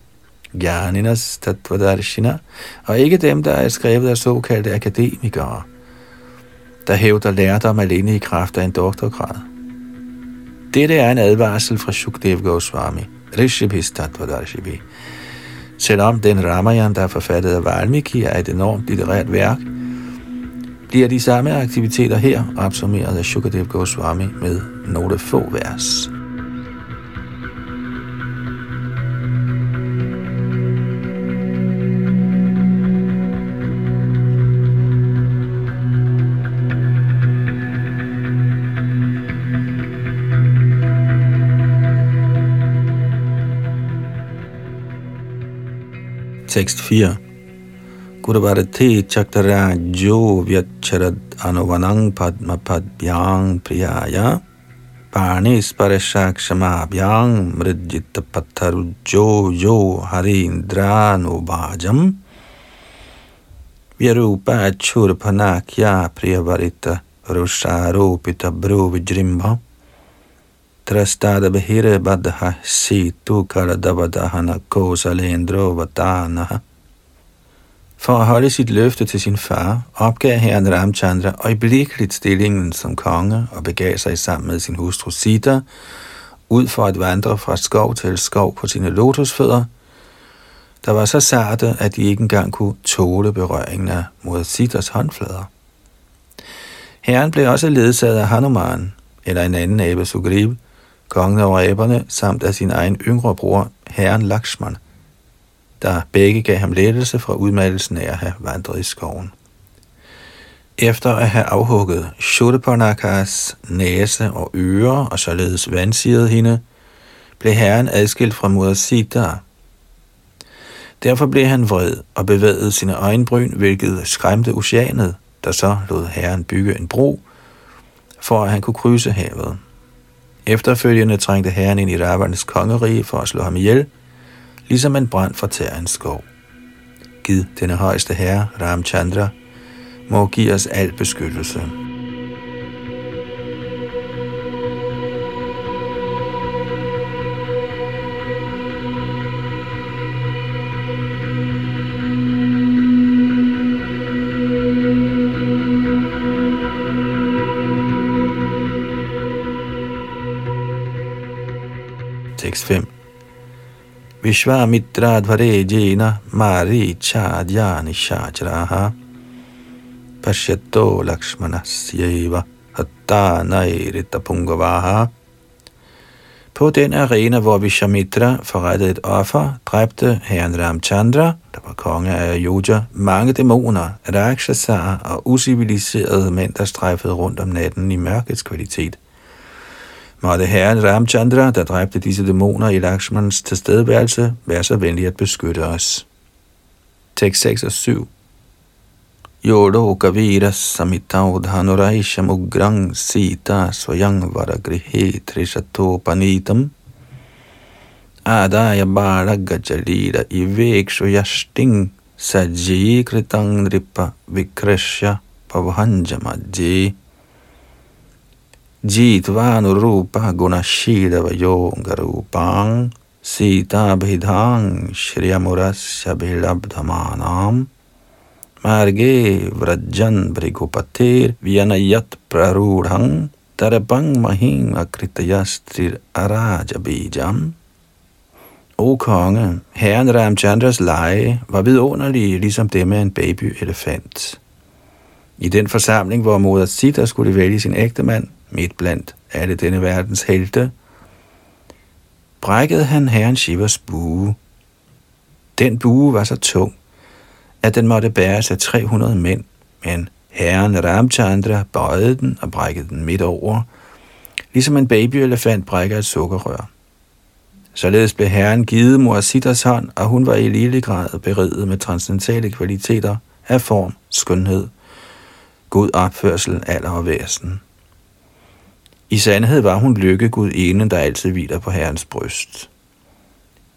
A: Jnaninas Tatvadarshina, og ikke dem, der er skrevet af såkaldte akademikere, der hævder lærdom alene i kraft af en doktorgrad. Dette er en advarsel fra Shukdev Goswami, Rishibhis Tattvadarshibhi. Selvom den Ramayan, der er forfattet af Valmiki, er et enormt litterært værk, bliver de samme aktiviteter her opsummeret af Shukadev Goswami med nogle få vers. Tekst 4. Gurvarati chaktara jo vyacharad anuvanang padma padbyang priyaya pani sparashakshama byang mridjit patharu jo jo harindranu bhajam पाणी स्पर्शाक्षमाभ्यां मृज्जितपत्थरुज्जो यो हरीन्द्रानुभाजं व्यरूपाच्छूर्फनाख्या प्रियवरितरुषारोपितभ्रूविजृम्भ Vyarupa Trastada behire badha situ karadavadahana kosalendro vadanaha. For at holde sit løfte til sin far, opgav herren Ramchandra øjeblikkeligt stillingen som konge og begav sig sammen med sin hustru Sita, ud for at vandre fra skov til skov på sine lotusfødder, der var så sarte, at de ikke engang kunne tåle berøringen af mod Sitas håndflader. Herren blev også ledsaget af Hanuman, eller en anden abe Sugriv, kongen over æberne, samt af sin egen yngre bror, herren Lakshman, der begge gav ham lettelse fra udmattelsen af at have vandret i skoven. Efter at have afhugget Shurpanakas næse og ører og således vandsiret hende, blev herren adskilt fra moder Sita. Derfor blev han vred og bevægede sine øjenbryn, hvilket skræmte oceanet, der så lod herren bygge en bro, for at han kunne krydse havet. Efterfølgende trængte herren ind i Ravanas kongerige for at slå ham ihjel, ligesom en brand fortærer en skov. Gid denne højeste herre, Ramchandra, må give os al beskyttelse. Tekst 5. Vishvamitra jena mari chadyani shachraha. Pashyato lakshmanasyeva hatta pungavaha På den arena, hvor Vishamitra forrettede et offer, dræbte herren Ramchandra, der var konge af Ayodhya, mange dæmoner, rakshasar og usiviliserede mænd, der strejfede rundt om natten i mørkets kvalitet – Måtte herren Ramchandra, der dræbte disse dæmoner i Lakshmans tilstedeværelse, være så venlig at beskytte os. Tekst 6 og 7 Yodo kavira Samitau Dhanuraisha Mugrang Sita svayang Varagrihe Trishato Panitam. Adaya Bala Gajalira Ivekshu Yashting Saji Kritang Nripa Vikrishya Pavahanjamajji Jitvanurupa gunashidava yogarupang Sita bhidhang shriyamurasya bhilabdhamanam Marge vrajan brigupatir vyanayat prarudhang Tarapang mahim akritayastrir arajabijam O konge, herren Ramchandras lege var vidunderlige, ligesom det med en baby-elefant. I den forsamling, hvor moder Sita skulle vælge sin ægte mand, midt blandt alle denne verdens helte, brækkede han herren Shivas bue. Den bue var så tung, at den måtte bæres af 300 mænd, men herren Ramchandra bøjede den og brækkede den midt over, ligesom en babyelefant brækker et sukkerrør. Således blev herren givet Moasitas hånd, og hun var i lille grad beriget med transcendentale kvaliteter af form, skønhed, god opførsel, alder og væsen. I sandhed var hun lykkegud ene, der altid hviler på herrens bryst.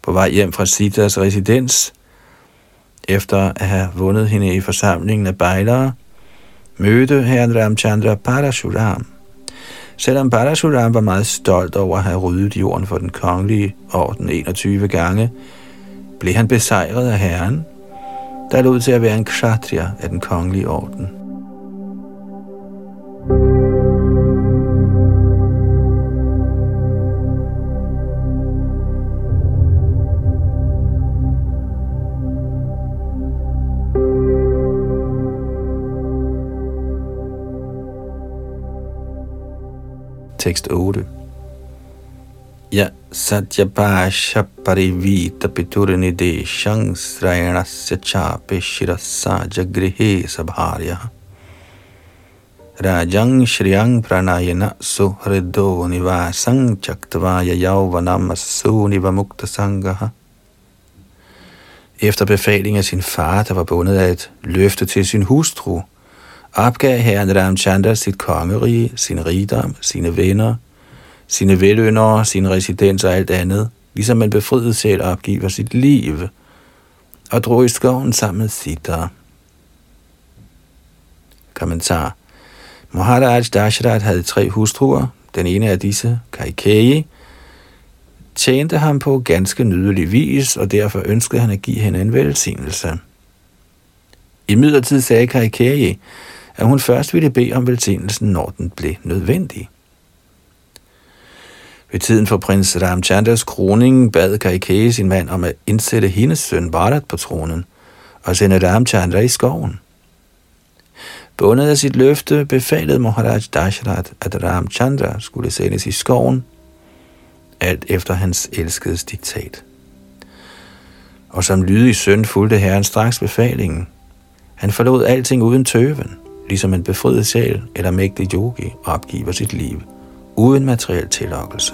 A: På vej hjem fra Sitas residens Efter at have vundet hende i forsamlingen af bejlere, mødte herren Ramchandra Parashuram. Selvom Parashuram var meget stolt over at have ryddet jorden for den kongelige orden 21 gange, blev han besejret af herren, der lod til at være en kshatriya af den kongelige orden. Tekst 8. Ja satyapasha parivita piturnide shangsrayanasya chape shirasa jagrihe sabharya Rajang Shriyang Pranayana Suhrido Nivasang Chaktvaya Yauvanam Sunivamukta Sangaha Efter befaling af sin far, der var bundet af et løfte til sin hustru, opgav herren Ramchandra sit kongerige, sin rigdom, sine venner, sine veløndere, sin residens og alt andet, ligesom man befriede selv opgiver sit liv, og drog i skoven sammen med Sita. Kommentar. Maharaj Dashrath havde tre hustruer. Den ene af disse, Kaikeyi, tjente ham på ganske nydelig vis, og derfor ønskede han at give hende en velsignelse. I midlertid sagde Kaikeyi, at hun først ville bede om velsignelsen, når den blev nødvendig. Ved tiden for prins Ramchandras kroning bad Kaikeyi sin mand om at indsætte hendes søn Bharat på tronen og sende Ramchandra i skoven. Bundet af sit løfte befalede Maharaj Dashrath, at Ramchandra skulle sendes i skoven, alt efter hans elskede diktat. Og som lydig søn fulgte herren straks befalingen. Han forlod alting uden tøven ligesom en befriet sjæl eller mægtig yogi opgiver sit liv uden materiel tillokkelse.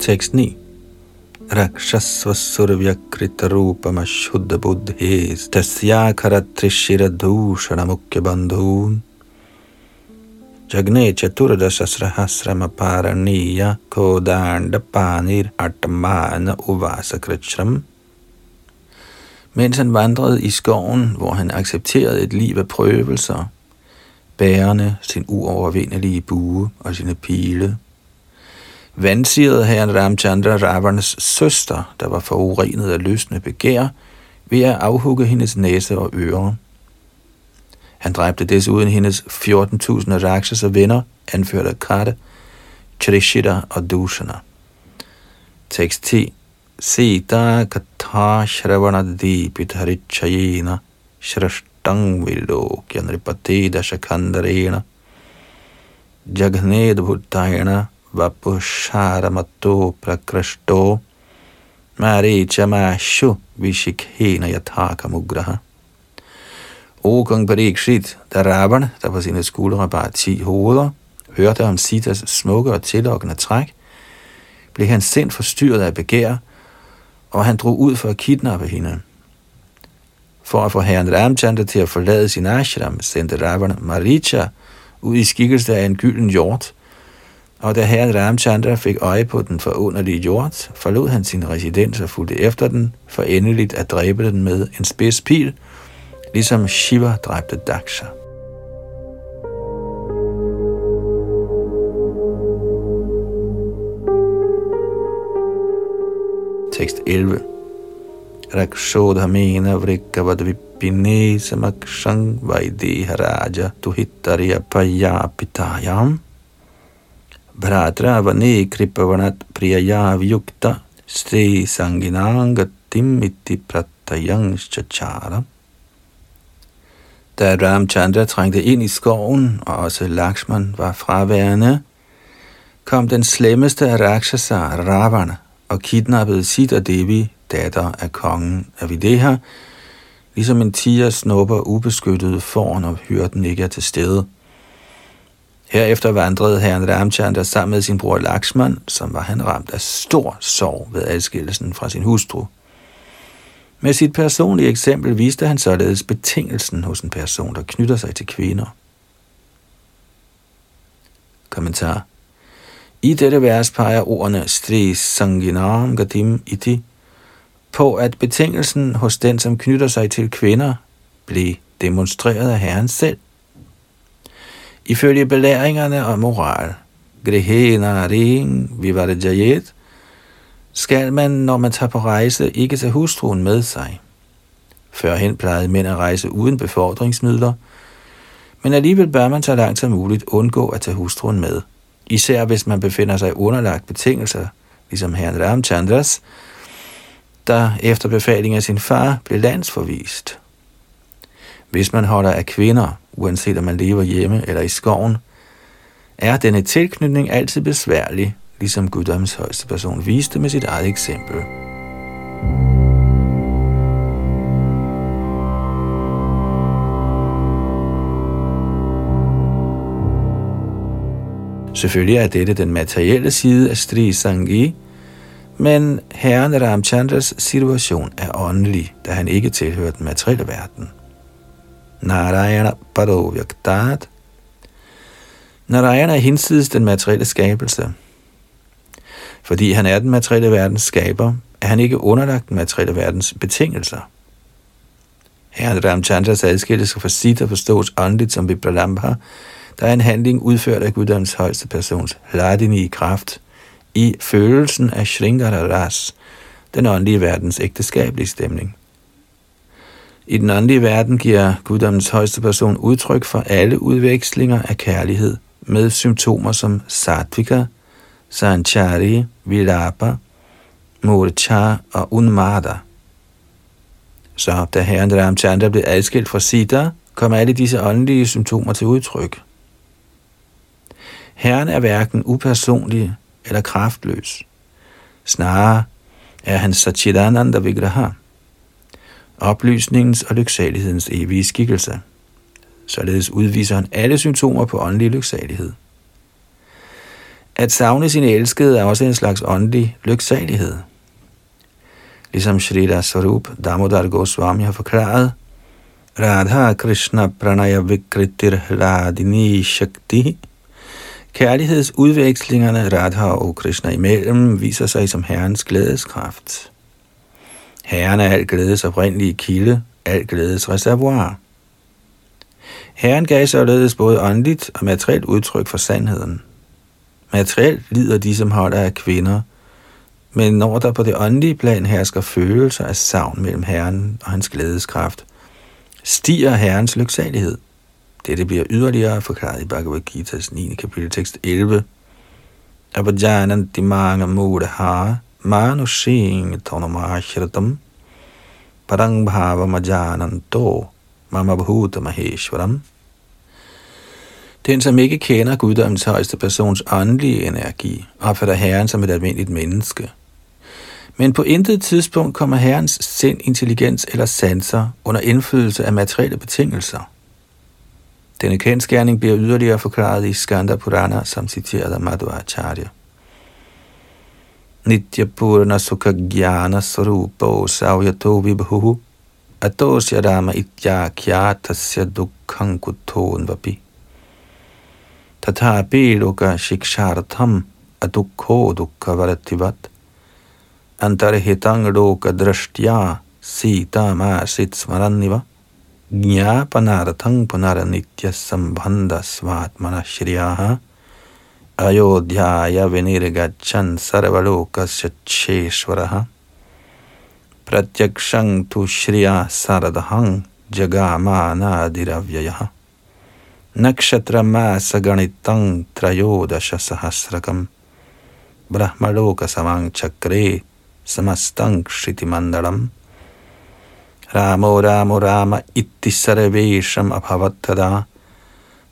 A: Tekst 9 Rakshasvasurvyakrita Jagne Chaturdasassrahasrama Paraniya Kodanda Panir Atmana Uvasakritshram. Mens han vandrede i skoven, hvor han accepterede et liv af prøvelser, bærende sin uovervindelige bue og sine pile, vansirede herren Ramchandra Ravanas søster, der var forurenet af løsne begær, ved at afhugge hendes næse og ører. Han dræbte desuden hendes 14.000 rakshas og venner, anført af Karte, Trishita og Dushana. Tekst 10. Sita katha shravanadi pitarichayena shrashtang vilokya nripate dashakandarena jagned bhuttayena vapusharamatto prakrashto marichamashu vishikhena yathaka mugraha. O kong Parikshit, da raberne, der på sine skuldre bar ti hoveder, hørte om Sitas smukke og tillokkende træk, blev han sind forstyrret af begær, og han drog ud for at kidnappe hende. For at få herren Ramchandra til at forlade sin ashram, sendte Ravana Maricha ud i skikkelse af en gylden hjort, og da herren Ramchandra fik øje på den forunderlige hjort, forlod han sin residens og fulgte efter den, for endeligt at dræbe den med en spids pil – ligesom Shiva dræbte Daksha. Tekst 11. Rakshodhamena vrikkavad vipine samakshang vaideha raja tuhittarya payapitayam. Bhratra vane kripavanat priyaya vyukta stri sanginangatim iti pratayang chacharam. Da Ramchandra trængte ind i skoven, og også Lakshman var fraværende, kom den slemmeste af Rakshasa, Ravana, og kidnappede Sita Devi, datter af kongen Avideha, ligesom en tiger snupper ubeskyttet foran, når hyrden ikke er til stede. Herefter vandrede herren Ramchandra sammen med sin bror Lakshman, som var han ramt af stor sorg ved adskillelsen fra sin hustru. Med sit personlige eksempel viste han således betingelsen hos en person, der knytter sig til kvinder. Kommentar. I dette vers peger ordene Stri Sanginam Gadim Iti på, at betingelsen hos den, som knytter sig til kvinder, blev demonstreret af Herren selv. Ifølge belæringerne og moral, Grihena Ring Vivarajayet, skal man, når man tager på rejse, ikke tage hustruen med sig. Førhen plejede mænd at rejse uden befordringsmidler, men alligevel bør man så langt som muligt undgå at tage hustruen med. Især hvis man befinder sig underlagt betingelser, ligesom herren Ramchandras, der efter befaling af sin far blev landsforvist. Hvis man holder af kvinder, uanset om man lever hjemme eller i skoven, er denne tilknytning altid besværlig, ligesom Guddoms højeste person viste med sit eget eksempel. Selvfølgelig er dette den materielle side af Sri Sangi, men herren Ramchandras situation er åndelig, da han ikke tilhører den materielle verden. Narayana Padovyaktat Narayana er hinsides den materielle skabelse. Fordi han er den materielle verdens skaber, er han ikke underlagt den materielle verdens betingelser. Herren Ramchandras adskillelse fra og forstås åndeligt som Vipralambha, der er en handling udført af Guddoms højeste persons ladini i kraft, i følelsen af Shringara Ras, den åndelige verdens ægteskabelige stemning. I den åndelige verden giver Guddoms højeste person udtryk for alle udvekslinger af kærlighed med symptomer som sattvika, sanchari, Virapa, murcha og unmada. Så da herren Ramchandra blev adskilt fra Sita, kom alle disse åndelige symptomer til udtryk. Herren er hverken upersonlig eller kraftløs. Snarere er han Satchidananda Vigraha, oplysningens og lyksalighedens evige skikkelse. Således udviser han alle symptomer på åndelig lyksalighed. At savne sin elskede er også en slags åndelig lyksalighed. Ligesom Shrita Sarup Damodar Goswami har forklaret, Radha Krishna Pranaya Vikritir Hladini Shakti Kærlighedsudvekslingerne Radha og Krishna imellem viser sig som Herrens glædeskraft. Herren er al glædes oprindelige kilde, al glædes reservoir. Herren gav således både åndeligt og materielt udtryk for sandheden. Materielt lider de, som holder af kvinder, men når der på det åndelige plan hersker følelser af savn mellem Herren og hans glædeskraft, stiger Herrens lyksalighed. Dette bliver yderligere forklaret i Bhagavad Gita's 9. kapitel tekst 11. Abhajananti manga mudhaha manushing tonamashratam parang bhava majananto mama bhuta maheshwaram. Den, som ikke kender guddommens højeste persons åndelige energi, opfatter Herren som et almindeligt menneske. Men på intet tidspunkt kommer Herrens sind, intelligens eller sanser under indflydelse af materielle betingelser. Denne kendskærning bliver yderligere forklaret i Skanda Purana, som citeret af Madhvacharya. Nitya Purana Sukha sarupa Sarupo Savyato Vibhuhu Atosya Rama Itya Kyatasya Dukkhang Kuton Vapi तथा लोक शिक्षार्थम अदुखो दुःखवर्तिवत्। अन्तर्हितं लोकदृष्ट्या सीतामासीत् स्मरन्निव। ज्ञापनार्थं पुनर्नित्यसम्बन्धस्वात्मनः श्रियः अयोध्याय विनिर्गच्छन् सर्वलोकस्य क्षेश्वरः प्रत्यक्षं तु श्रिया सरदहं जगामानादिरव्ययः। नक्षत्रमासगणितं त्रयोदशसहस्रकं ब्रह्मलोकसमं चक्रे समस्तं क्षितिमण्डलम् Ramo Ramo Rama itti sarvesham abhavattada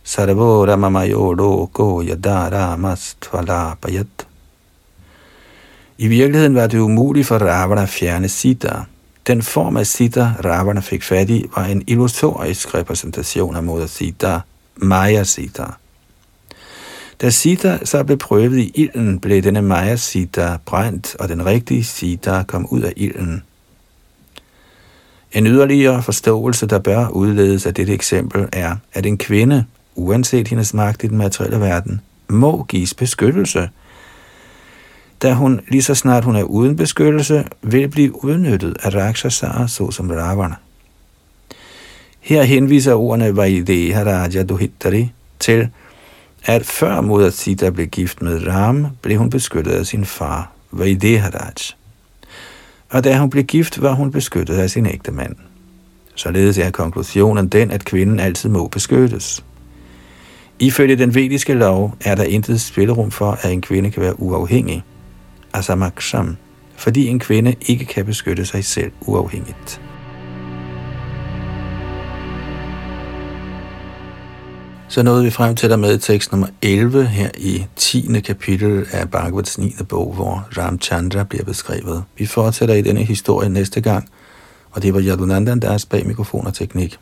A: sarvo ramamayo loko yada ramastvalapayat. I virkeligheden var det umuligt for Ravana at fjerne Sita. Den form af Sita, Ravana fik fat i, var en illusorisk repræsentation af moder Sita, Maya Sita. Da Sita så blev prøvet i ilden, blev denne Maya Sita brændt, og den rigtige Sita kom ud af ilden. En yderligere forståelse, der bør udledes af dette eksempel, er, at en kvinde, uanset hendes magt i den materielle verden, må gives beskyttelse, da hun lige så snart hun er uden beskyttelse, vil blive udnyttet af Rakshasar, såsom Ravana. Her henviser ordene Vaideha Raja Duhittari til, at før moder Sita blev gift med Ram, blev hun beskyttet af sin far, Vaideharaj. Og da hun blev gift, var hun beskyttet af sin ægte mand. Således er konklusionen den, at kvinden altid må beskyttes. Ifølge den vediske lov er der intet spillerum for, at en kvinde kan være uafhængig, asamaksham, fordi en kvinde ikke kan beskytte sig selv uafhængigt. Så nåede vi frem til der med tekst nummer 11 her i 10. kapitel af Bhagavats 9. bog, hvor Ramchandra bliver beskrevet. Vi fortsætter i denne historie næste gang, og det var Yadunandan, der er bag mikrofon og teknik.